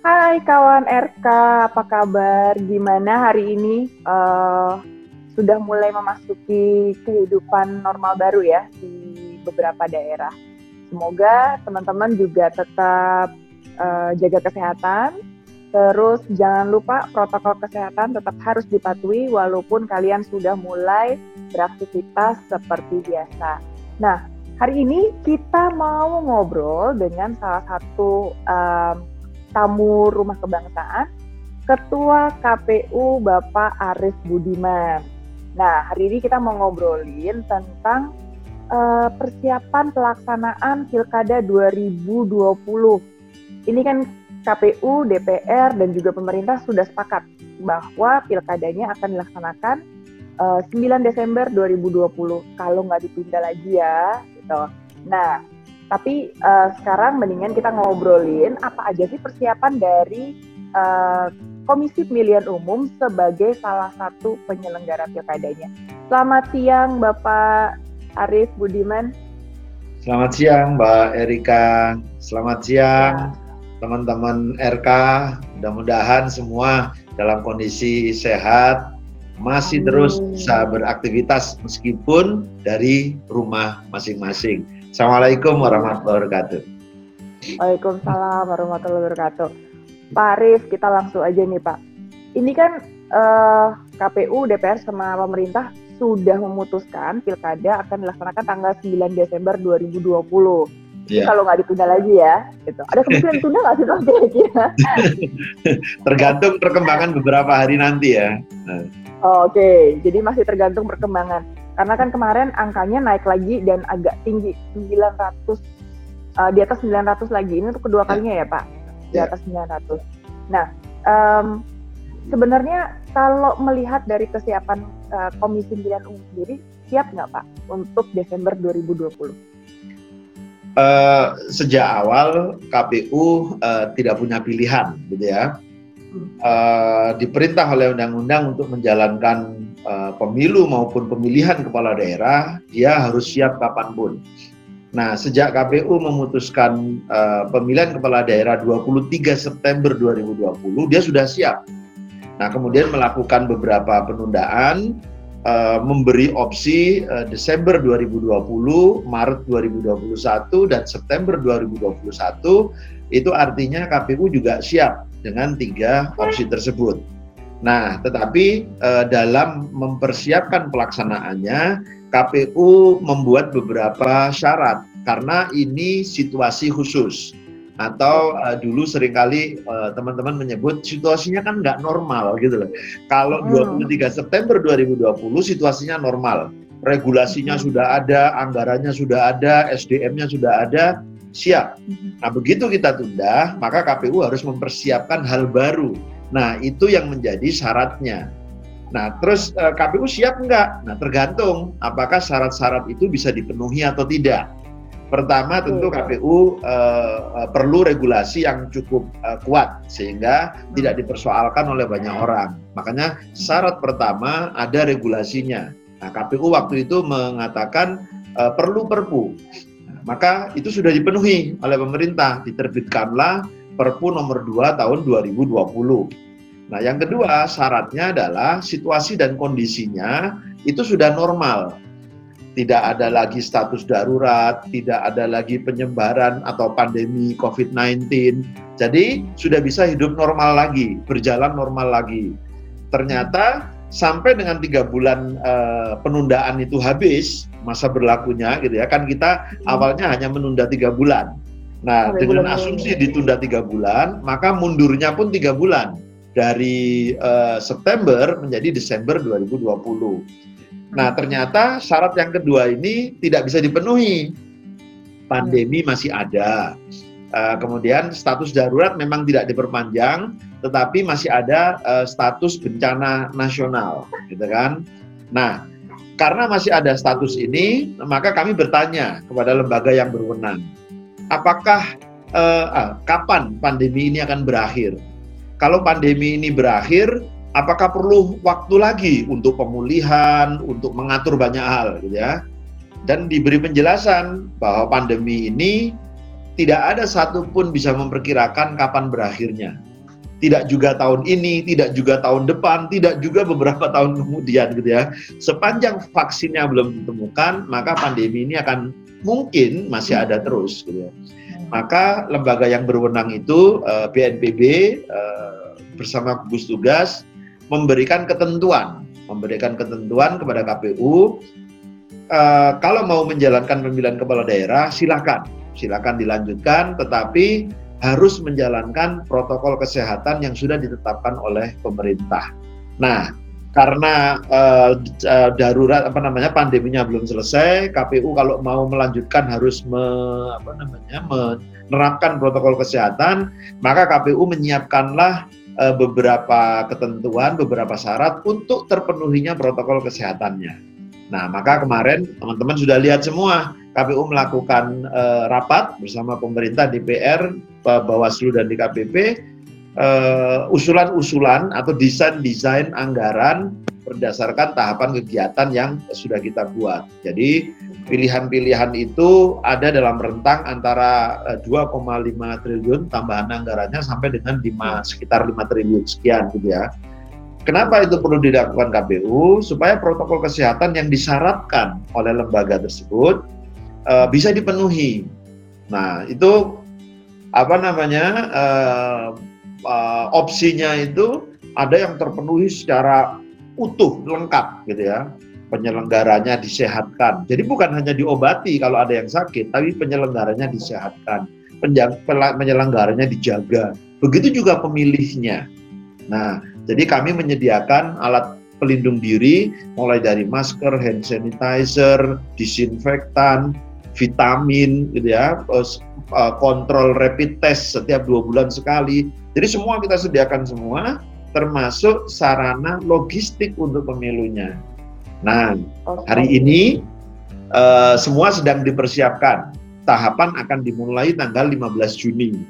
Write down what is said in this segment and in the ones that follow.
Hai kawan RK, apa kabar? Gimana hari ini? Uh, sudah mulai memasuki kehidupan normal baru ya di beberapa daerah. Semoga teman-teman juga tetap uh, jaga kesehatan. Terus jangan lupa protokol kesehatan tetap harus dipatuhi walaupun kalian sudah mulai beraktivitas seperti biasa. Nah, hari ini kita mau ngobrol dengan salah satu um, tamu Rumah Kebangsaan, Ketua KPU Bapak Arif Budiman. Nah, hari ini kita mau ngobrolin tentang uh, persiapan pelaksanaan Pilkada 2020. Ini kan KPU, DPR, dan juga pemerintah sudah sepakat bahwa pilkadanya akan dilaksanakan uh, eh, 9 Desember 2020. Kalau nggak ditunda lagi ya, gitu. Nah, tapi uh, sekarang mendingan kita ngobrolin apa aja sih persiapan dari uh, Komisi Pemilihan Umum sebagai salah satu penyelenggara pilkadanya. Selamat siang Bapak Arif Budiman. Selamat siang Mbak Erika. Selamat siang ya. teman-teman RK. Mudah-mudahan semua dalam kondisi sehat, masih Amin. terus bisa beraktivitas meskipun dari rumah masing-masing. Assalamualaikum warahmatullahi wabarakatuh. Waalaikumsalam warahmatullahi wabarakatuh. Pak Arif, kita langsung aja nih Pak. Ini kan eh, KPU, DPR sama pemerintah sudah memutuskan pilkada akan dilaksanakan tanggal 9 Desember 2020. Yeah. Kalau nggak ditunda lagi ya, gitu. Ada kemungkinan ditunda nggak sih Pak kira-kira? Tergantung perkembangan beberapa hari nanti ya. Oh, Oke, okay. jadi masih tergantung perkembangan. Karena kan kemarin angkanya naik lagi dan agak tinggi 900 uh, eh, di atas 900 lagi. Ini untuk kedua ya. kalinya ya, Pak. Di ya. atas 900. Nah, um, sebenarnya kalau melihat dari kesiapan uh, Komisi Pemilihan Umum sendiri, siap nggak Pak untuk Desember 2020? Uh, eh, sejak awal KPU uh, tidak punya pilihan, gitu ya. Uh, diperintah oleh undang-undang untuk menjalankan uh, pemilu maupun pemilihan kepala daerah, dia harus siap kapan pun. Nah, sejak KPU memutuskan uh, pemilihan kepala daerah 23 September 2020, dia sudah siap. Nah, kemudian melakukan beberapa penundaan, uh, memberi opsi uh, Desember 2020, Maret 2021, dan September 2021. Itu artinya KPU juga siap dengan tiga opsi tersebut. Nah, tetapi eh, dalam mempersiapkan pelaksanaannya, KPU membuat beberapa syarat karena ini situasi khusus atau uh, dulu sering kali uh, teman-teman menyebut situasinya kan nggak normal gitu loh. Kalau hmm. 23 September 2020 situasinya normal, regulasinya hmm. sudah ada, anggarannya sudah ada, SDM-nya sudah ada, siap. Hmm. Nah begitu kita tunda, maka KPU harus mempersiapkan hal baru Nah, itu yang menjadi syaratnya. Nah, terus eh, KPU siap enggak? Nah, tergantung apakah syarat-syarat itu bisa dipenuhi atau tidak. Pertama, tentu KPU eh, eh, perlu regulasi yang cukup eh, kuat sehingga tidak dipersoalkan oleh banyak orang. Makanya syarat pertama ada regulasinya. Nah, KPU waktu itu mengatakan eh, perlu Perpu. Maka itu sudah dipenuhi oleh pemerintah, diterbitkanlah Perpu nomor 2 tahun 2020. Nah, yang kedua syaratnya adalah situasi dan kondisinya itu sudah normal. Tidak ada lagi status darurat, tidak ada lagi penyebaran atau pandemi COVID-19. Jadi sudah bisa hidup normal lagi, berjalan normal lagi. Ternyata sampai dengan tiga bulan uh, penundaan itu habis masa berlakunya gitu ya kan kita awalnya hanya menunda tiga bulan Nah, Sampai dengan asumsi ditunda tiga bulan, maka mundurnya pun tiga bulan dari uh, September menjadi Desember 2020. Nah, ternyata syarat yang kedua ini tidak bisa dipenuhi. Pandemi masih ada. Uh, kemudian status darurat memang tidak diperpanjang, tetapi masih ada uh, status bencana nasional, gitu kan? Nah, karena masih ada status ini, maka kami bertanya kepada lembaga yang berwenang apakah uh, ah, kapan pandemi ini akan berakhir? Kalau pandemi ini berakhir, apakah perlu waktu lagi untuk pemulihan, untuk mengatur banyak hal, gitu ya? Dan diberi penjelasan bahwa pandemi ini tidak ada satupun bisa memperkirakan kapan berakhirnya. Tidak juga tahun ini, tidak juga tahun depan, tidak juga beberapa tahun kemudian gitu ya. Sepanjang vaksinnya belum ditemukan, maka pandemi ini akan mungkin masih ada terus gitu ya. Maka lembaga yang berwenang itu eh, BNPB uh, eh, bersama gugus tugas memberikan ketentuan, memberikan ketentuan kepada KPU uh, kalau mau menjalankan pemilihan kepala daerah silakan silakan dilanjutkan tetapi harus menjalankan protokol kesehatan yang sudah ditetapkan oleh pemerintah. Nah, karena uh, darurat apa namanya pandeminya belum selesai, KPU kalau mau melanjutkan harus me, apa namanya menerapkan protokol kesehatan, maka KPU menyiapkanlah uh, beberapa ketentuan, beberapa syarat untuk terpenuhinya protokol kesehatannya. Nah, maka kemarin teman-teman sudah lihat semua KPU melakukan uh, rapat bersama pemerintah DPR, Bawaslu dan DKPP uh, usulan-usulan atau desain-desain anggaran berdasarkan tahapan kegiatan yang sudah kita buat. Jadi pilihan-pilihan itu ada dalam rentang antara 2,5 eh, triliun tambahan anggarannya sampai dengan 5 sekitar 5 triliun sekian gitu ya. Kenapa itu perlu dilakukan KPU? Supaya protokol kesehatan yang disyaratkan oleh lembaga tersebut uh, bisa dipenuhi. Nah, itu apa namanya uh, uh, opsinya itu ada yang terpenuhi secara utuh, lengkap gitu ya. Penyelenggaranya disehatkan. Jadi bukan hanya diobati kalau ada yang sakit, tapi penyelenggaranya disehatkan. Penyelenggaranya dijaga. Begitu juga pemilihnya. Nah, jadi kami menyediakan alat pelindung diri mulai dari masker, hand sanitizer, disinfektan, vitamin gitu ya, eh, kontrol rapid test setiap dua bulan sekali. Jadi semua kita sediakan semua, termasuk sarana logistik untuk pemilunya. Nah, hari ini uh, semua sedang dipersiapkan. Tahapan akan dimulai tanggal 15 Juni.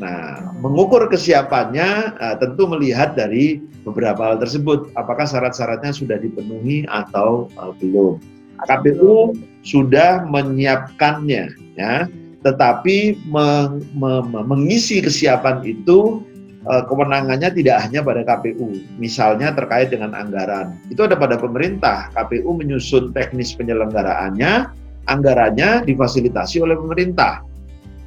Nah, mengukur kesiapannya uh, tentu melihat dari beberapa hal tersebut, apakah syarat-syaratnya sudah dipenuhi atau uh, belum. KPU sudah menyiapkannya, ya, tetapi meng, me, mengisi kesiapan itu uh, kewenangannya tidak hanya pada KPU, misalnya terkait dengan anggaran. Itu ada pada pemerintah. KPU menyusun teknis penyelenggaraannya, anggarannya difasilitasi oleh pemerintah.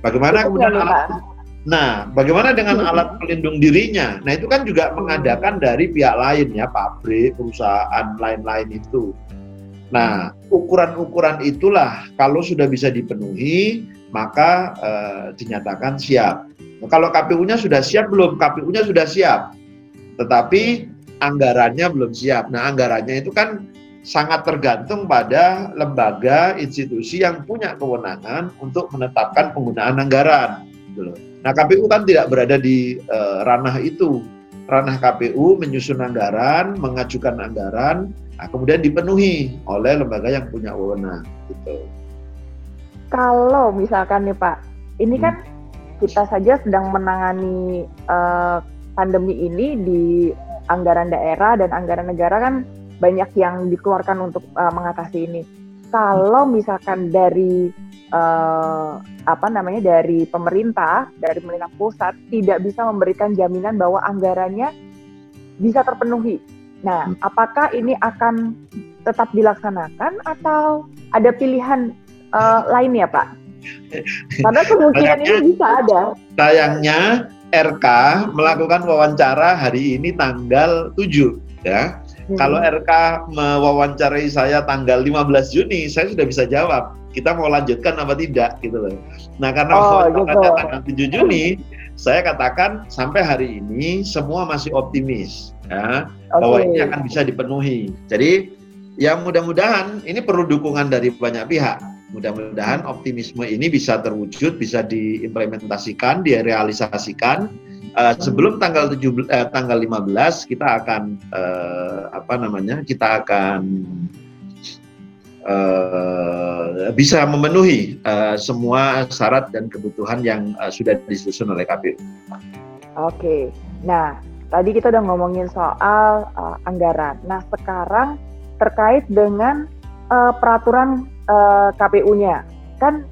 Bagaimana kemudian alat Nah, bagaimana dengan alat pelindung dirinya? Nah, itu kan juga mengadakan dari pihak lain ya, pabrik, perusahaan lain-lain itu. Nah, ukuran-ukuran itulah kalau sudah bisa dipenuhi, maka eh, dinyatakan siap. Nah, kalau KPU-nya sudah siap belum? KPU-nya sudah siap. Tetapi anggarannya belum siap. Nah, anggarannya itu kan sangat tergantung pada lembaga institusi yang punya kewenangan untuk menetapkan penggunaan anggaran. Gitu Nah KPU kan tidak berada di uh, ranah itu. Ranah KPU menyusun anggaran, mengajukan anggaran, nah, kemudian dipenuhi oleh lembaga yang punya wewenang. Gitu. Kalau misalkan nih Pak, ini kan kita saja sedang menangani uh, pandemi ini di anggaran daerah dan anggaran negara kan banyak yang dikeluarkan untuk uh, mengatasi ini. Kalau misalkan dari uh, apa namanya dari pemerintah dari pemerintah pusat tidak bisa memberikan jaminan bahwa anggarannya bisa terpenuhi. Nah, hmm. apakah ini akan tetap dilaksanakan atau ada pilihan uh, lain ya Pak? Karena kemungkinan ini bisa ada. Sayangnya RK melakukan wawancara hari ini tanggal 7 ya. Hmm. Kalau RK mewawancarai saya tanggal 15 Juni, saya sudah bisa jawab kita mau lanjutkan apa tidak gitu loh. Nah karena oh, gitu. tanggal 7 Juni, saya katakan sampai hari ini semua masih optimis ya okay. bahwa ini akan bisa dipenuhi. Jadi yang mudah-mudahan ini perlu dukungan dari banyak pihak. Mudah-mudahan optimisme ini bisa terwujud, bisa diimplementasikan, direalisasikan Uh, sebelum tanggal 7 uh, eh, tanggal 15 kita akan uh, apa namanya? kita akan uh, bisa memenuhi uh, semua syarat dan kebutuhan yang uh, sudah disusun oleh KPU. Oke. Nah, tadi kita udah ngomongin soal uh, anggaran. Nah, sekarang terkait dengan uh, peraturan uh, KPU-nya. Kan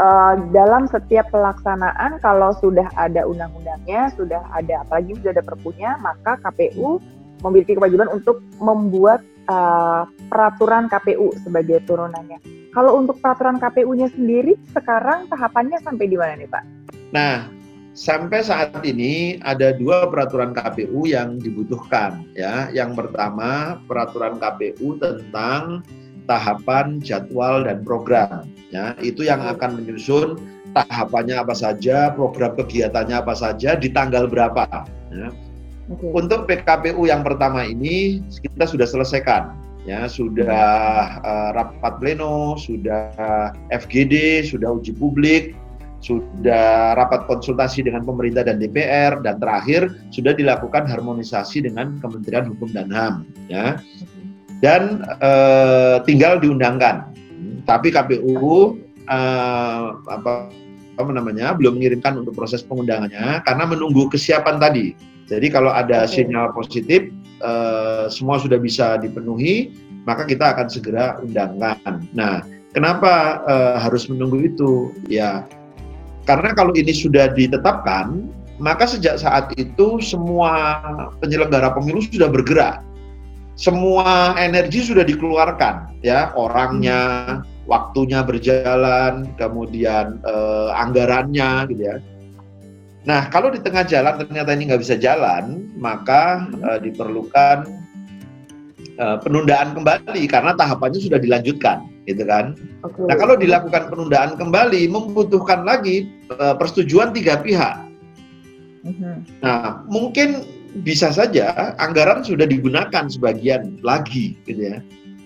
uh, dalam setiap pelaksanaan kalau sudah ada undang-undangnya, sudah ada apalagi sudah ada perpunya, maka KPU memiliki kewajiban untuk membuat uh, peraturan KPU sebagai turunannya. Kalau untuk peraturan KPU-nya sendiri sekarang tahapannya sampai di mana nih Pak? Nah, sampai saat ini ada dua peraturan KPU yang dibutuhkan ya. Yang pertama peraturan KPU tentang tahapan jadwal dan program ya. Itu yang akan menyusun tahapannya apa saja, program kegiatannya apa saja, di tanggal berapa ya. Okay. Untuk PKPU yang pertama ini kita sudah selesaikan ya sudah uh, rapat pleno, sudah FGD, sudah uji publik, sudah rapat konsultasi dengan pemerintah dan DPR dan terakhir sudah dilakukan harmonisasi dengan Kementerian Hukum dan HAM ya dan uh, tinggal diundangkan. Tapi KPU eh, apa apa namanya belum mengirimkan untuk proses pengundangannya karena menunggu kesiapan tadi. Jadi kalau ada sinyal positif uh, semua sudah bisa dipenuhi maka kita akan segera undangkan. Nah kenapa uh, harus menunggu itu? Ya karena kalau ini sudah ditetapkan, maka sejak saat itu semua penyelenggara pemilu sudah bergerak. Semua energi sudah dikeluarkan, ya orangnya, waktunya berjalan, kemudian eh, anggarannya, gitu ya. Nah, kalau di tengah jalan ternyata ini nggak bisa jalan, maka eh, diperlukan uh, penundaan kembali karena tahapannya sudah dilanjutkan, gitu kan? Okay. Nah kalau dilakukan penundaan kembali membutuhkan lagi uh, persetujuan tiga pihak. Uh-huh. Nah mungkin bisa saja anggaran sudah digunakan sebagian lagi, gitu ya.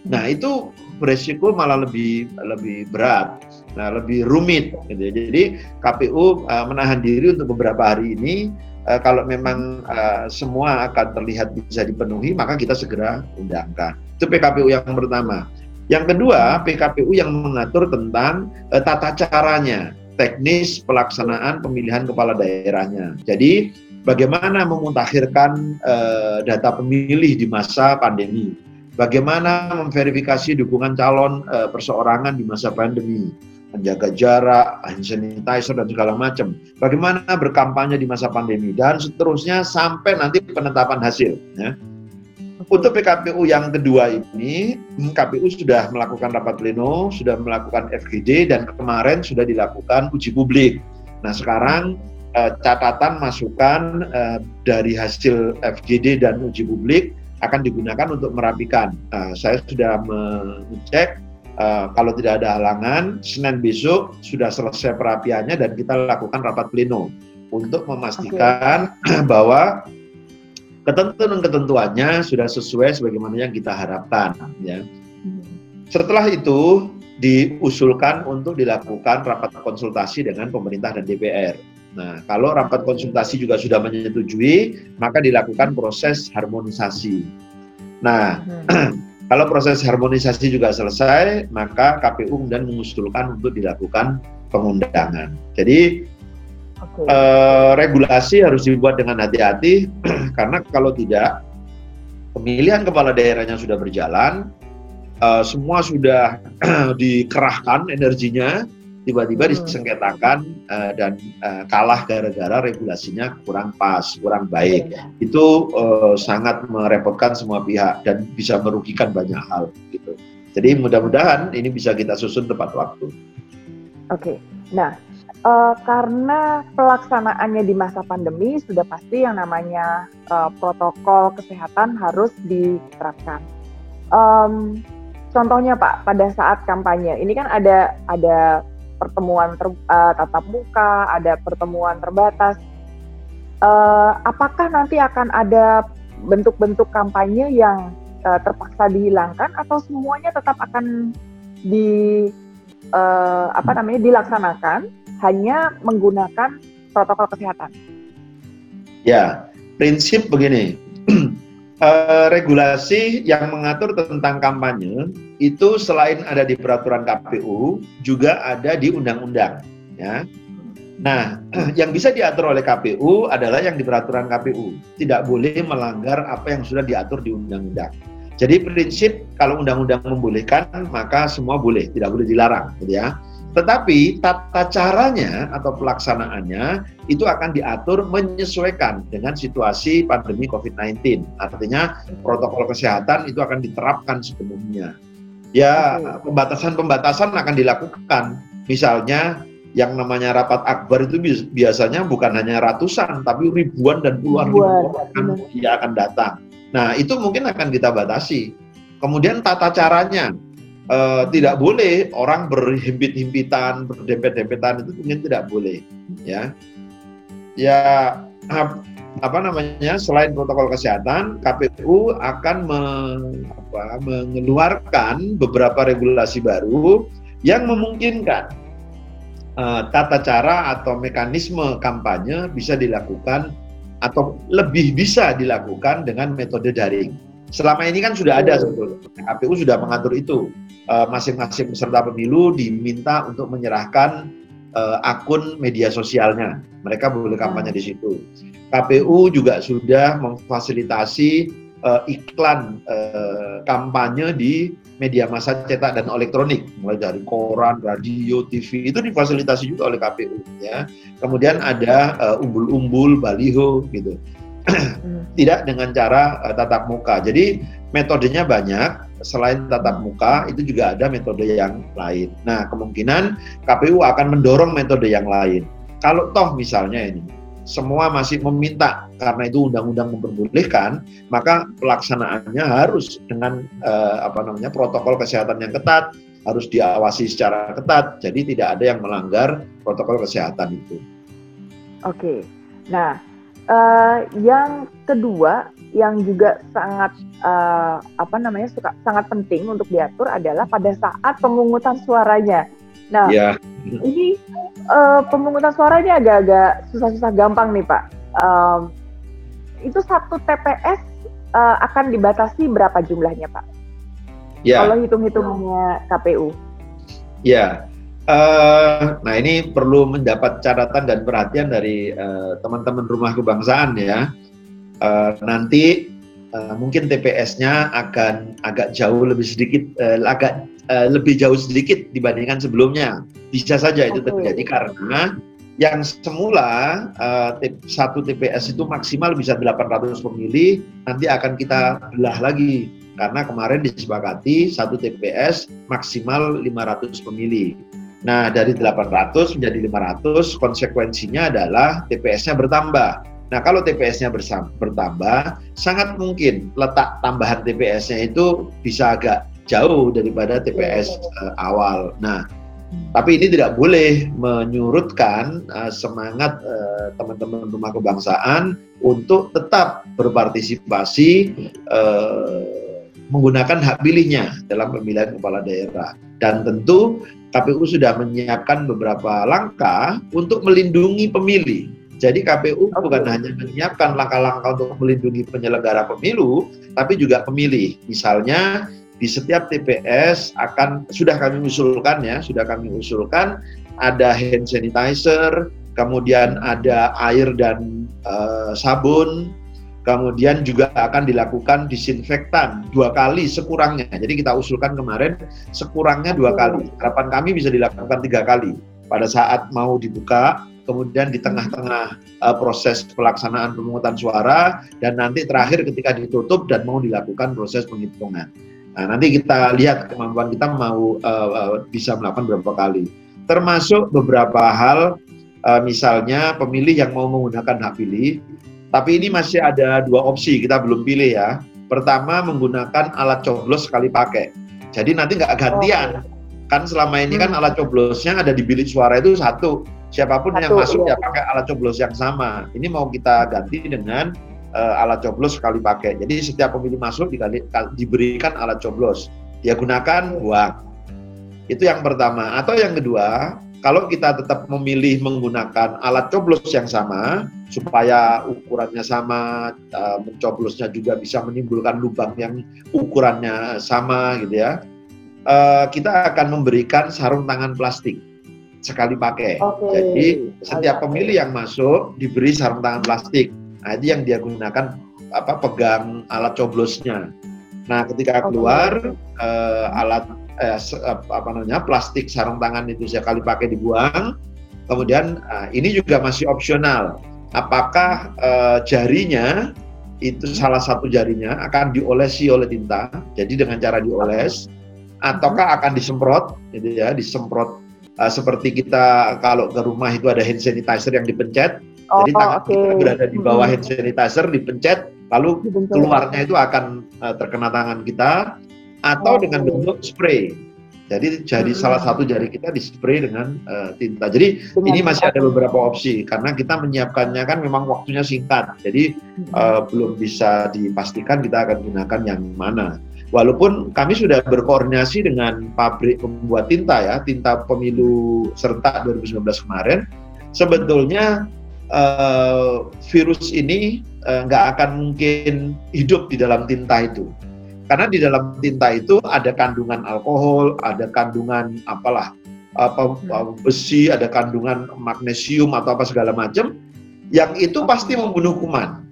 Nah itu beresiko malah lebih lebih berat, nah lebih rumit, gitu ya. Jadi KPU uh, menahan diri untuk beberapa hari ini uh, kalau memang uh, semua akan terlihat bisa dipenuhi, maka kita segera undangkan. Itu PKPU yang pertama. Yang kedua, PKPU yang mengatur tentang uh, tata caranya, teknis pelaksanaan pemilihan kepala daerahnya. Jadi, bagaimana memutakhirkan uh, data pemilih di masa pandemi, bagaimana memverifikasi dukungan calon uh, perseorangan di masa pandemi, menjaga jarak, hand sanitizer dan segala macam. Bagaimana berkampanye di masa pandemi dan seterusnya sampai nanti penetapan hasil. Ya. Untuk PKPU yang kedua ini, KPU sudah melakukan rapat pleno, sudah melakukan FGD dan kemarin sudah dilakukan uji publik. Nah sekarang eh, catatan masukan eh, dari hasil FGD dan uji publik akan digunakan untuk merapikan. Nah, saya sudah mengecek Uh, kalau tidak ada halangan, Senin besok sudah selesai perapiannya dan kita lakukan rapat pleno untuk memastikan okay. bahwa ketentuan-ketentuannya sudah sesuai sebagaimana yang kita harapkan. Ya. Setelah itu diusulkan untuk dilakukan rapat konsultasi dengan pemerintah dan DPR. Nah, kalau rapat konsultasi juga sudah menyetujui, maka dilakukan proses harmonisasi. Nah, hmm. Kalau proses harmonisasi juga selesai, maka KPU kemudian mengusulkan untuk dilakukan pengundangan. Jadi okay. eh, regulasi harus dibuat dengan hati-hati karena kalau tidak pemilihan kepala daerahnya sudah berjalan, eh, semua sudah dikerahkan energinya, tiba-tiba hmm. disengketakan uh, dan uh, kalah gara-gara regulasinya kurang pas, kurang baik. Ya. Itu uh, sangat merepotkan semua pihak dan bisa merugikan banyak hal gitu. Jadi mudah-mudahan ini bisa kita susun tepat waktu. Oke. Nah, uh, karena pelaksanaannya di masa pandemi sudah pasti yang namanya uh, protokol kesehatan harus diterapkan. Um, contohnya Pak, pada saat kampanye ini kan ada ada pertemuan ter, uh, tatap muka, ada pertemuan terbatas. Uh, apakah nanti akan ada bentuk-bentuk kampanye yang uh, terpaksa dihilangkan atau semuanya tetap akan di uh, apa namanya dilaksanakan hanya menggunakan protokol kesehatan? Ya, prinsip begini. Uh, regulasi yang mengatur tentang kampanye itu selain ada di peraturan KPU juga ada di undang-undang ya. Nah, yang bisa diatur oleh KPU adalah yang di peraturan KPU. Tidak boleh melanggar apa yang sudah diatur di undang-undang. Jadi prinsip kalau undang-undang membolehkan maka semua boleh, tidak boleh dilarang, gitu ya. Tetapi tata caranya atau pelaksanaannya itu akan diatur menyesuaikan dengan situasi pandemi COVID-19. Artinya protokol kesehatan itu akan diterapkan sepenuhnya. Ya, pembatasan-pembatasan akan dilakukan. Misalnya yang namanya rapat akbar itu biasanya bukan hanya ratusan, tapi ribuan dan puluhan ribu orang yang akan datang. Nah, itu mungkin akan kita batasi. Kemudian tata caranya, uh, tidak boleh orang berhimpit-himpitan, berdempet-dempetan itu mungkin tidak boleh, ya. Ya apa namanya? Selain protokol kesehatan, KPU akan me, apa, mengeluarkan beberapa regulasi baru yang memungkinkan uh, tata cara atau mekanisme kampanye bisa dilakukan atau lebih bisa dilakukan dengan metode daring. Selama ini kan sudah ada sebetulnya, KPU sudah mengatur itu. Eh, masing-masing peserta pemilu diminta untuk menyerahkan uh, akun media sosialnya. Mereka boleh kampanye di situ. KPU juga sudah memfasilitasi uh, iklan uh, kampanye di media massa cetak dan elektronik, mulai dari koran, radio, TV itu difasilitasi juga oleh KPU. Ya. Kemudian ada umbul-umbul, baliho gitu. Tidak dengan cara uh, tatap muka. Jadi metodenya banyak selain tatap muka itu juga ada metode yang lain. Nah, kemungkinan KPU akan mendorong metode yang lain. Kalau toh misalnya ini semua masih meminta karena itu undang-undang memperbolehkan, maka pelaksanaannya harus dengan eh, apa namanya protokol kesehatan yang ketat, harus diawasi secara ketat. Jadi tidak ada yang melanggar protokol kesehatan itu. Oke. Nah, uh, yang kedua yang juga sangat uh, apa namanya suka, sangat penting untuk diatur adalah pada saat pemungutan suaranya. Nah, yeah. ini uh, pemungutan suaranya agak-agak susah-susah gampang nih Pak. Um, itu satu TPS uh, akan dibatasi berapa jumlahnya Pak? Yeah. Kalau hitung-hitungannya KPU? Ya, Uh, nah ini perlu mendapat catatan dan perhatian dari teman-teman uh, rumah kebangsaan ya. Uh, nanti uh, mungkin TPS-nya akan agak jauh lebih sedikit, uh, agak uh, lebih jauh sedikit dibandingkan sebelumnya. Bisa saja itu terjadi karena yang semula uh, satu TPS itu maksimal bisa 800 pemilih, nanti akan kita belah lagi karena kemarin disepakati satu TPS maksimal 500 pemilih. Nah, dari 800 menjadi 500, konsekuensinya adalah TPS-nya bertambah. Nah, kalau TPS-nya bertambah, sangat mungkin letak tambahan TPS-nya itu bisa agak jauh daripada TPS uh, eh, awal. Nah, tapi ini tidak boleh menyurutkan uh, semangat uh, teman-teman rumah kebangsaan untuk tetap berpartisipasi uh, menggunakan hak pilihnya dalam pemilihan kepala daerah. Dan tentu KPU sudah menyiapkan beberapa langkah untuk melindungi pemilih. Jadi KPU bukan hanya menyiapkan langkah-langkah untuk melindungi penyelenggara pemilu, tapi juga pemilih. Misalnya di setiap TPS akan sudah kami usulkan ya, sudah kami usulkan ada hand sanitizer, kemudian ada air dan uh, sabun, Kemudian juga akan dilakukan disinfektan dua kali sekurangnya. Jadi kita usulkan kemarin sekurangnya dua kali. Harapan kami bisa dilakukan tiga kali pada saat mau dibuka, kemudian di tengah-tengah uh, proses pelaksanaan pemungutan suara, dan nanti terakhir ketika ditutup dan mau dilakukan proses penghitungan. Nah, nanti kita lihat kemampuan kita mau uh, uh, bisa melakukan berapa kali. Termasuk beberapa hal, uh, misalnya pemilih yang mau menggunakan hak pilih, tapi ini masih ada dua opsi, kita belum pilih ya. Pertama menggunakan alat coblos sekali pakai. Jadi nanti nggak gantian. Oh. Kan selama ini kan hmm. alat coblosnya ada di bilik suara itu satu. Siapa pun satu, yang masuk iya. ya pakai alat coblos yang sama. Ini mau kita ganti dengan uh, alat coblos sekali pakai. Jadi setiap pemilih masuk dikali, diberikan alat coblos. Dia gunakan, buang. Itu yang pertama. Atau yang kedua, kalau kita tetap memilih menggunakan alat coblos yang sama supaya ukurannya sama, uh, mencoblosnya juga bisa menimbulkan lubang yang ukurannya sama gitu ya. Uh, kita akan memberikan sarung tangan plastik sekali pakai. Okay. Jadi setiap pemilih yang masuk diberi sarung tangan plastik. Nah, itu yang dia gunakan apa pegang alat coblosnya. Nah, ketika keluar okay. uh, alat eh, apa namanya plastik sarung tangan itu sekali pakai dibuang. Kemudian uh, ini juga masih opsional. Apakah uh, jarinya itu salah satu jarinya akan diolesi oleh tinta, jadi dengan cara dioles, ataukah akan disemprot, gitu ya, disemprot uh, seperti kita kalau ke rumah itu ada hand sanitizer yang dipencet, oh, jadi tangan okay. kita berada di bawah hand sanitizer dipencet, lalu keluarnya itu akan uh, terkena tangan kita, atau oh. dengan bentuk spray. Jadi jadi hmm. salah satu jari kita dispray dengan uh, tinta. Jadi ini masih ada beberapa opsi karena kita menyiapkannya kan memang waktunya singkat. Jadi uh, belum bisa dipastikan kita akan gunakan yang mana. Walaupun kami sudah berkoordinasi dengan pabrik pembuat tinta ya, tinta pemilu serta 2019 kemarin, sebetulnya uh, virus ini nggak uh, akan mungkin hidup di dalam tinta itu karena di dalam tinta itu ada kandungan alkohol, ada kandungan apalah apa hmm. besi, ada kandungan magnesium atau apa segala macam yang itu pasti membunuh kuman.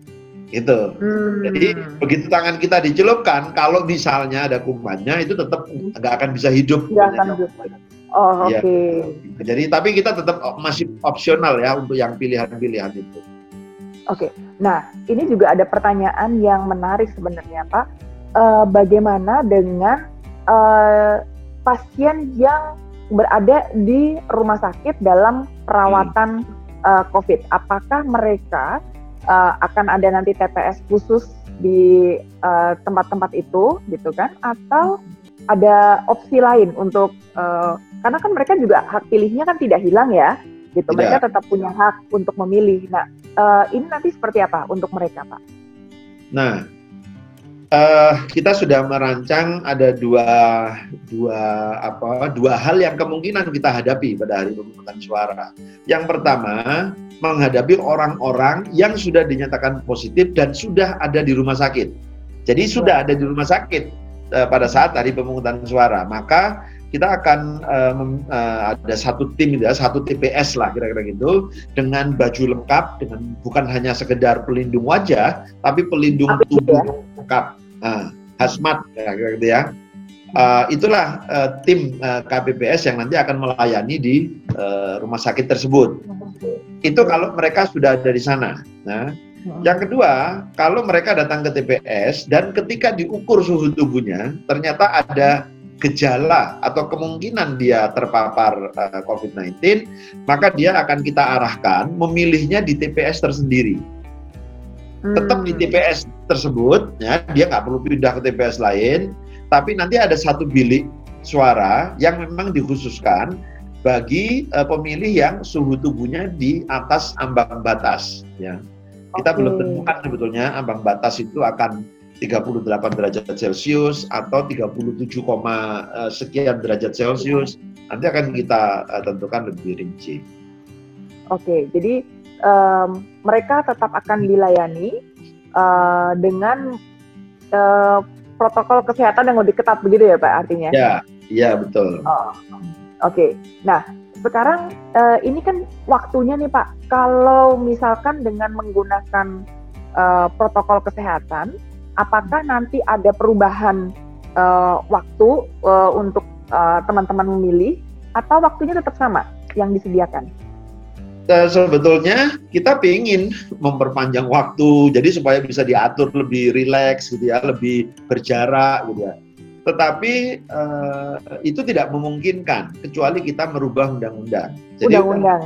Itu. Hmm. Jadi begitu tangan kita dicelupkan, kalau misalnya ada kumannya itu tetap nggak akan bisa hidup. akan Oh, ya. oke. Okay. Jadi tapi kita tetap masih opsional ya untuk yang pilihan-pilihan itu. Oke. Okay. Nah, ini juga ada pertanyaan yang menarik sebenarnya, Pak uh, bagaimana dengan uh, pasien yang berada di rumah sakit dalam perawatan hmm. uh, COVID. Apakah mereka uh, akan ada nanti TPS khusus di tempat-tempat uh, itu, gitu kan? Atau ada opsi lain untuk uh, karena kan mereka juga hak pilihnya kan tidak hilang ya, gitu. Tidak. Mereka tetap punya hak untuk memilih. Nah, uh, ini nanti seperti apa untuk mereka, Pak? Nah, uh, kita sudah merancang ada dua dua apa dua hal yang kemungkinan kita hadapi pada hari pemungutan suara. Yang pertama menghadapi orang-orang yang sudah dinyatakan positif dan sudah ada di rumah sakit. Jadi sudah ada di rumah sakit uh, pada saat hari pemungutan suara, maka kita akan uh, uh, ada satu tim ya, satu TPS lah kira-kira gitu dengan baju lengkap dengan bukan hanya sekedar pelindung wajah tapi pelindung tubuh ya. lengkap uh, hazmat ya, gitu ya. Uh, itulah uh, tim uh, KPPS yang nanti akan melayani di uh, rumah sakit tersebut. Itu kalau mereka sudah ada di sana. Nah, yang kedua, kalau mereka datang ke TPS dan ketika diukur suhu tubuhnya ternyata ada gejala atau kemungkinan dia terpapar uh, COVID-19, maka dia akan kita arahkan memilihnya di TPS tersendiri tetap di hmm. TPS tersebut ya dia nggak perlu pindah ke TPS lain tapi nanti ada satu bilik suara yang memang dikhususkan bagi uh, pemilih yang suhu tubuhnya di atas ambang batas ya kita okay. belum tentukan sebetulnya ambang batas itu akan 38 derajat Celcius atau 37, uh, sekian derajat Celcius nanti akan kita uh, tentukan lebih rinci. Oke, jadi um, mereka tetap akan dilayani uh, dengan uh, protokol kesehatan yang lebih ketat begitu ya Pak artinya? Ya, iya betul. Oh, Oke, okay. nah sekarang uh, ini kan waktunya nih Pak, kalau misalkan dengan menggunakan uh, protokol kesehatan, apakah nanti ada perubahan uh, waktu uh, untuk teman-teman uh, memilih atau waktunya tetap sama yang disediakan? sebetulnya kita ingin memperpanjang waktu jadi supaya bisa diatur lebih rileks gitu ya lebih berjarak gitu ya tetapi uh, itu tidak memungkinkan kecuali kita merubah undang-undang. Jadi undang-undang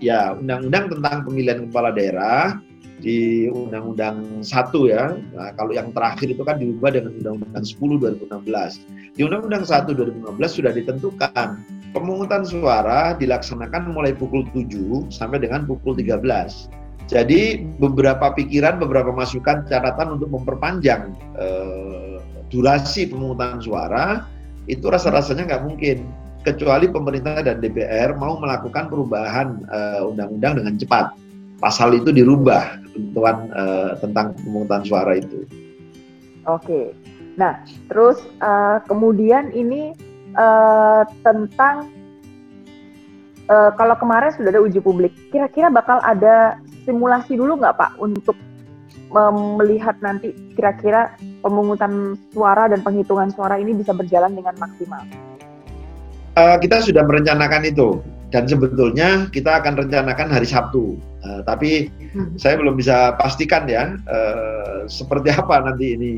ya undang-undang tentang pemilihan kepala daerah di Undang-Undang 1 ya. Nah, kalau yang terakhir itu kan diubah dengan Undang-Undang 10 2016. Di Undang-Undang 1 2015 sudah ditentukan pemungutan suara dilaksanakan mulai pukul 7 sampai dengan pukul 13. Jadi beberapa pikiran, beberapa masukan, catatan untuk memperpanjang eh, durasi pemungutan suara itu rasa-rasanya nggak mungkin kecuali pemerintah dan DPR mau melakukan perubahan eh, undang-undang uh, dengan cepat. Pasal itu dirubah ketentuan uh, tentang pemungutan suara itu. Oke. Nah, terus uh, kemudian ini uh, tentang uh, kalau kemarin sudah ada uji publik, kira-kira bakal ada simulasi dulu nggak Pak untuk melihat nanti kira-kira pemungutan suara dan penghitungan suara ini bisa berjalan dengan maksimal? Uh, kita sudah merencanakan itu dan sebetulnya kita akan rencanakan hari Sabtu. Uh, tapi hmm. saya belum bisa pastikan ya uh, seperti apa nanti ini.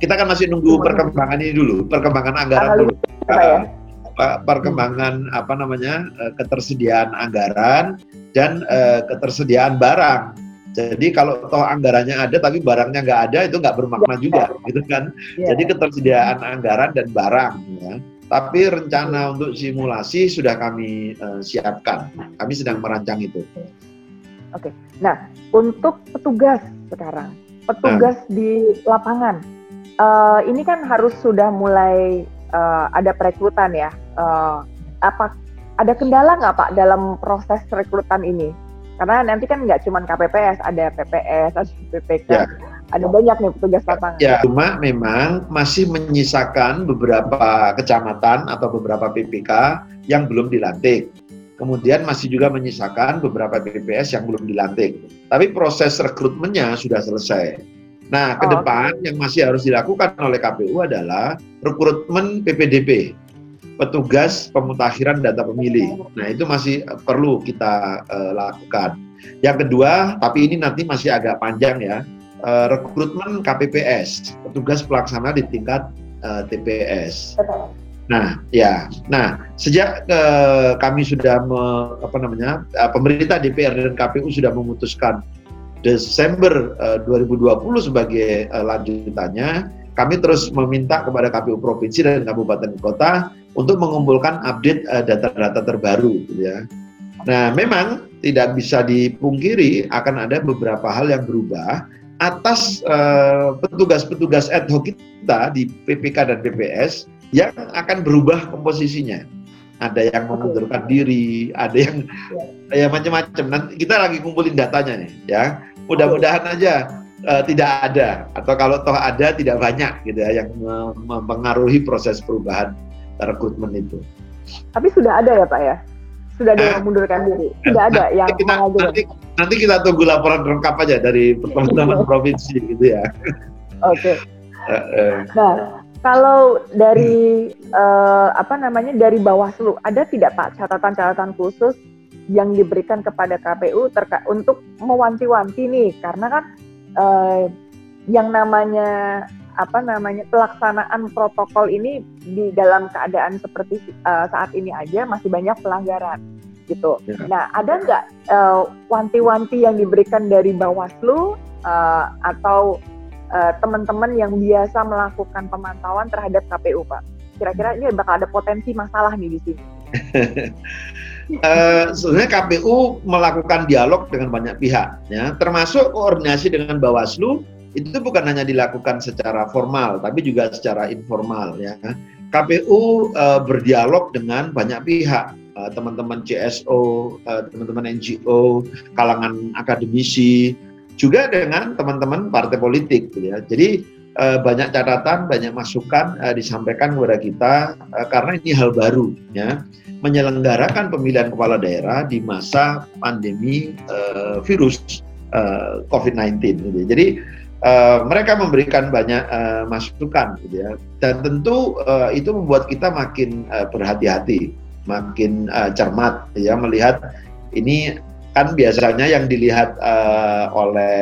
Kita kan masih nunggu perkembangan ini dulu, perkembangan anggaran dulu. Uh, perkembangan hmm. apa namanya ketersediaan anggaran dan uh, ketersediaan barang. Jadi kalau toh anggarannya ada tapi barangnya nggak ada itu nggak bermakna ya, juga, gitu kan? Ya. Jadi ketersediaan anggaran dan barang. Ya. Tapi rencana untuk simulasi sudah kami uh, siapkan. Kami sedang merancang itu. Oke. Nah, untuk petugas sekarang, petugas nah. di lapangan, uh, ini kan harus sudah mulai uh, ada perekrutan ya. Uh, apa ada kendala nggak Pak dalam proses rekrutan ini? Karena nanti kan nggak cuma KPPS, ada PPS, ada PPK. Ya ada banyak nih petugas lapangan. Ya, cuma memang masih menyisakan beberapa kecamatan atau beberapa PPK yang belum dilantik. Kemudian masih juga menyisakan beberapa PPS yang belum dilantik. Tapi proses rekrutmennya sudah selesai. Nah, ke oh, depan okay. yang masih harus dilakukan oleh KPU adalah rekrutmen PPDP, petugas pemutakhiran data pemilih. Nah, itu masih perlu kita uh, lakukan. Yang kedua, tapi ini nanti masih agak panjang ya uh, rekrutmen KPPS, petugas pelaksana di tingkat uh, eh, TPS. Nah, ya. Nah, sejak uh, kami sudah me, apa namanya? Uh, pemerintah DPR dan KPU sudah memutuskan Desember uh, 2020 sebagai uh, lanjutannya, kami terus meminta kepada KPU provinsi dan kabupaten kota untuk mengumpulkan update data-data uh, terbaru gitu ya. Nah, memang tidak bisa dipungkiri akan ada beberapa hal yang berubah atas eh, petugas-petugas uh, ad hoc kita di PPK dan PPS yang akan berubah komposisinya. Ada yang mengundurkan diri, ada yang ya macam-macam. Nanti kita lagi kumpulin datanya nih, ya. Mudah-mudahan aja uh, tidak ada atau kalau toh ada tidak banyak gitu ya yang mempengaruhi proses perubahan rekrutmen itu. Tapi sudah ada ya Pak ya? Sudah ada yang mundurkan diri. Tidak ada yang kita, nanti, nanti kita tunggu laporan lengkap aja dari teman-teman provinsi gitu ya. Oke. Okay. Nah, kalau dari uh, apa namanya dari Bawaslu ada tidak Pak catatan-catatan khusus yang diberikan kepada KPU terkait untuk mewanti-wanti nih karena kan uh, yang namanya apa namanya pelaksanaan protokol ini di dalam keadaan seperti uh, saat ini aja masih banyak pelanggaran gitu. Ya. Nah, ada nggak uh, wanti-wanti yang diberikan dari Bawaslu uh, atau uh, teman-teman yang biasa melakukan pemantauan terhadap KPU, Pak? Kira-kira ini bakal ada potensi masalah nih di sini. uh, sebenarnya KPU melakukan dialog dengan banyak pihak, ya, termasuk koordinasi dengan Bawaslu itu bukan hanya dilakukan secara formal, tapi juga secara informal ya. KPU uh, eh, berdialog dengan banyak pihak, uh, teman-teman CSO, uh, eh, teman-teman NGO, kalangan akademisi, juga dengan teman-teman partai politik, gitu ya. Jadi uh, banyak catatan, banyak masukan uh, disampaikan kepada kita uh, karena ini hal baru, ya, menyelenggarakan pemilihan kepala daerah di masa pandemi uh, virus uh, COVID-19. Gitu. Ya. Jadi Uh, mereka memberikan banyak uh, masukan gitu ya. Dan tentu uh, itu membuat kita makin uh, berhati-hati makin uh, cermat ya melihat ini kan biasanya yang dilihat uh, oleh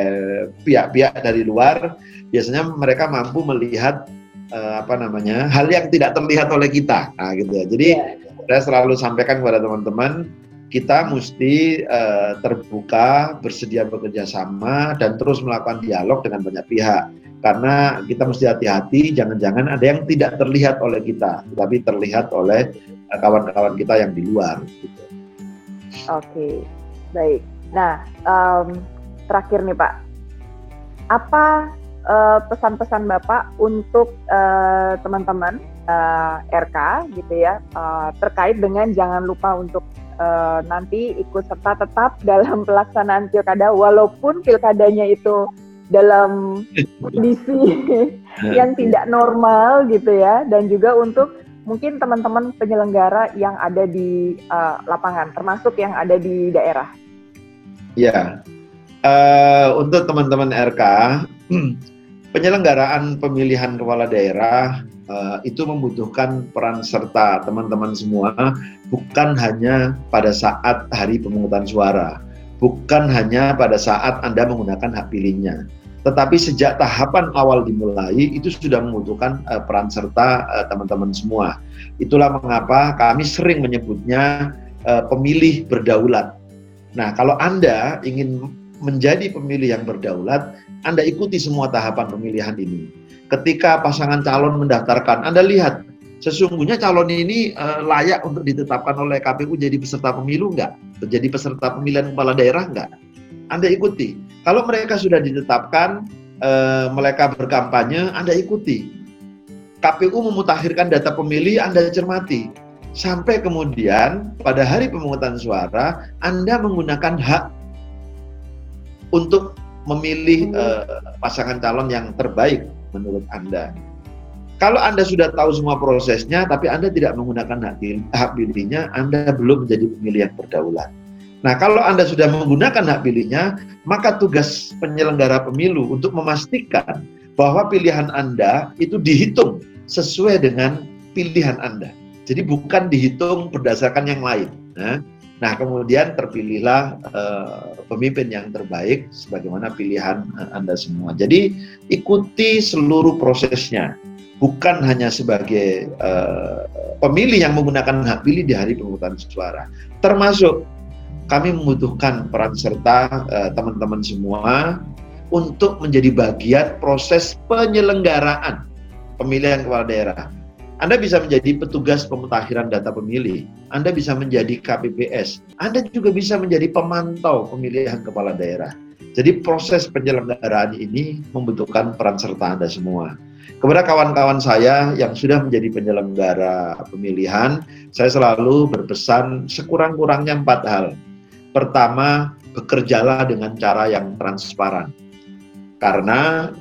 pihak-pihak dari luar biasanya mereka mampu melihat uh, apa namanya hal yang tidak terlihat oleh kita. Nah, gitu ya. Jadi yeah. saya selalu sampaikan kepada teman-teman kita mesti uh, terbuka, bersedia bekerja sama, dan terus melakukan dialog dengan banyak pihak. Karena kita mesti hati-hati, jangan-jangan ada yang tidak terlihat oleh kita, tapi terlihat oleh eh, kawan-kawan uh, kita yang di luar. Gitu. Oke, baik. Nah, um, terakhir nih Pak, apa uh, pesan-pesan Bapak untuk teman-teman uh, RK gitu ya, uh, terkait dengan jangan lupa untuk uh, nanti ikut serta tetap dalam pelaksanaan pilkada walaupun pilkadanya itu dalam kondisi yang tidak normal gitu ya dan juga untuk mungkin teman-teman penyelenggara yang ada di uh, lapangan termasuk yang ada di daerah. Ya, uh, untuk teman-teman RK penyelenggaraan pemilihan kepala daerah uh, itu membutuhkan peran serta teman-teman semua, bukan hanya pada saat hari pemungutan suara, bukan hanya pada saat Anda menggunakan hak pilihnya, tetapi sejak tahapan awal dimulai itu sudah membutuhkan uh, peran serta teman-teman uh, semua. Itulah mengapa kami sering menyebutnya uh, pemilih berdaulat. Nah, kalau Anda ingin menjadi pemilih yang berdaulat, Anda ikuti semua tahapan pemilihan ini. Ketika pasangan calon mendaftarkan, Anda lihat sesungguhnya calon ini uh, layak untuk ditetapkan oleh KPU jadi peserta pemilu enggak? Jadi peserta pemilihan kepala daerah enggak? Anda ikuti. Kalau mereka sudah ditetapkan, uh, mereka berkampanye, Anda ikuti. KPU memutakhirkan data pemilih, Anda cermati. Sampai kemudian pada hari pemungutan suara, Anda menggunakan hak untuk memilih uh, pasangan calon yang terbaik menurut Anda. Kalau Anda sudah tahu semua prosesnya, tapi Anda tidak menggunakan hak, pilih, hak pilihnya, Anda belum menjadi pemilih yang berdaulat. Nah, kalau Anda sudah menggunakan hak pilihnya, maka tugas penyelenggara pemilu untuk memastikan bahwa pilihan Anda itu dihitung sesuai dengan pilihan Anda. Jadi bukan dihitung berdasarkan yang lain. Nah, Nah, kemudian terpilihlah uh, pemimpin yang terbaik sebagaimana pilihan uh, Anda semua. Jadi, ikuti seluruh prosesnya, bukan hanya sebagai uh, pemilih yang menggunakan hak pilih di hari pemungutan suara. Termasuk kami membutuhkan peran serta teman-teman semua untuk menjadi bagian proses penyelenggaraan pemilihan kepala daerah anda bisa menjadi petugas pemutakhiran data pemilih. Anda bisa menjadi KPPS. Anda juga bisa menjadi pemantau pemilihan kepala daerah. Jadi proses penyelenggaraan ini membutuhkan peran serta Anda semua. Kepada kawan-kawan saya yang sudah menjadi penyelenggara pemilihan, saya selalu berpesan sekurang-kurangnya empat hal. Pertama, bekerjalah dengan cara yang transparan. Karena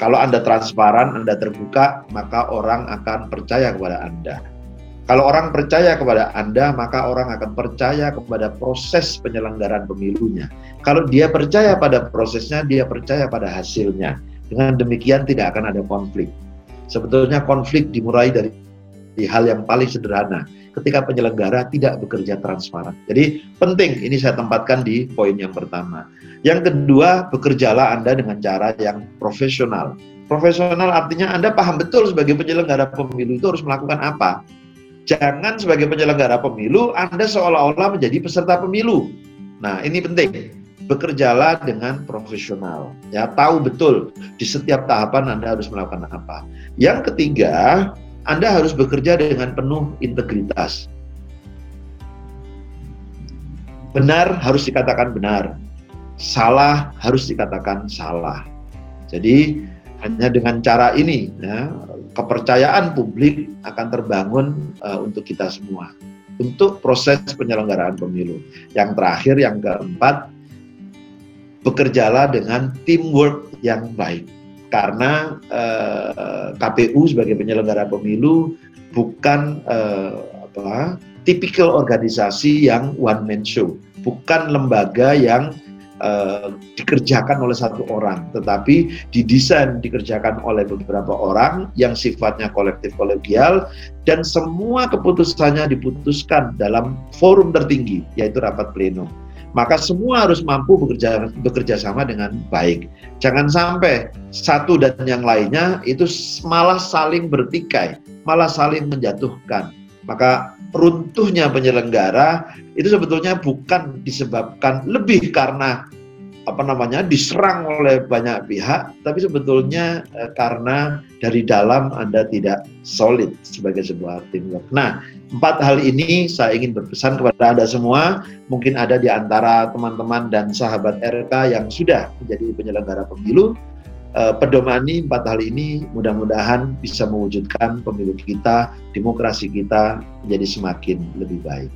kalau Anda transparan, Anda terbuka, maka orang akan percaya kepada Anda. Kalau orang percaya kepada Anda, maka orang akan percaya kepada proses penyelenggaraan pemilunya. Kalau dia percaya pada prosesnya, dia percaya pada hasilnya. Dengan demikian tidak akan ada konflik. Sebetulnya konflik dimulai dari hal yang paling sederhana, ketika penyelenggara tidak bekerja transparan. Jadi penting ini saya tempatkan di poin yang pertama. Yang kedua, bekerjalah Anda dengan cara yang profesional. Profesional artinya Anda paham betul sebagai penyelenggara pemilu itu harus melakukan apa. Jangan sebagai penyelenggara pemilu Anda seolah-olah menjadi peserta pemilu. Nah, ini penting. Bekerjalah dengan profesional. Ya, tahu betul di setiap tahapan Anda harus melakukan apa. Yang ketiga, Anda harus bekerja dengan penuh integritas. Benar harus dikatakan benar salah harus dikatakan salah. Jadi hanya dengan cara ini ya, kepercayaan publik akan terbangun uh, untuk kita semua untuk proses penyelenggaraan pemilu. Yang terakhir yang keempat bekerjalah dengan teamwork yang baik karena eh, KPU sebagai penyelenggara pemilu bukan uh, apa tipikal organisasi yang one man show, bukan lembaga yang uh, dikerjakan oleh satu orang, tetapi didesain dikerjakan oleh beberapa orang yang sifatnya kolektif kolegial dan semua keputusannya diputuskan dalam forum tertinggi yaitu rapat pleno. Maka semua harus mampu bekerja bekerja sama dengan baik. Jangan sampai satu dan yang lainnya itu malah saling bertikai, malah saling menjatuhkan. Maka runtuhnya penyelenggara itu sebetulnya bukan disebabkan lebih karena apa namanya diserang oleh banyak pihak, tapi sebetulnya eh, karena dari dalam Anda tidak solid sebagai sebuah teamwork. Nah, empat hal ini saya ingin berpesan kepada Anda semua, mungkin ada di antara teman-teman dan sahabat RK yang sudah menjadi penyelenggara pemilu, eh, pedomani empat hal ini mudah-mudahan bisa mewujudkan pemilu kita, demokrasi kita menjadi semakin lebih baik.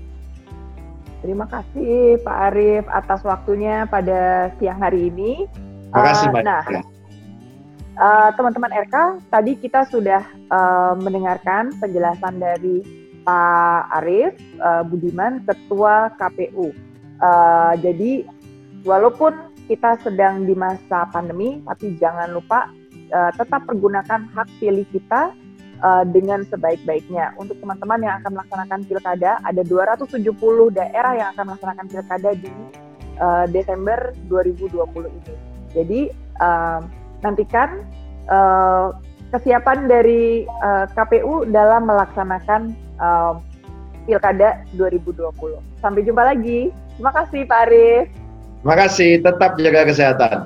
Terima kasih Pak Arief atas waktunya pada siang hari ini. Terima kasih, Mbak. Uh, nah, uh, teman-teman RK, tadi kita sudah uh, mendengarkan penjelasan dari Pak Arief uh, Budiman, Ketua KPU. Uh, jadi, walaupun kita sedang di masa pandemi, tapi jangan lupa uh, tetap pergunakan hak pilih kita uh, dengan sebaik-baiknya. Untuk teman-teman yang akan melaksanakan pilkada, ada 270 daerah yang akan melaksanakan pilkada di uh, Desember 2020 ini. Jadi uh, nantikan uh, kesiapan dari uh, KPU dalam melaksanakan uh, pilkada 2020. Sampai jumpa lagi. Terima kasih Pak Arif. Terima kasih, tetap jaga kesehatan.